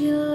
you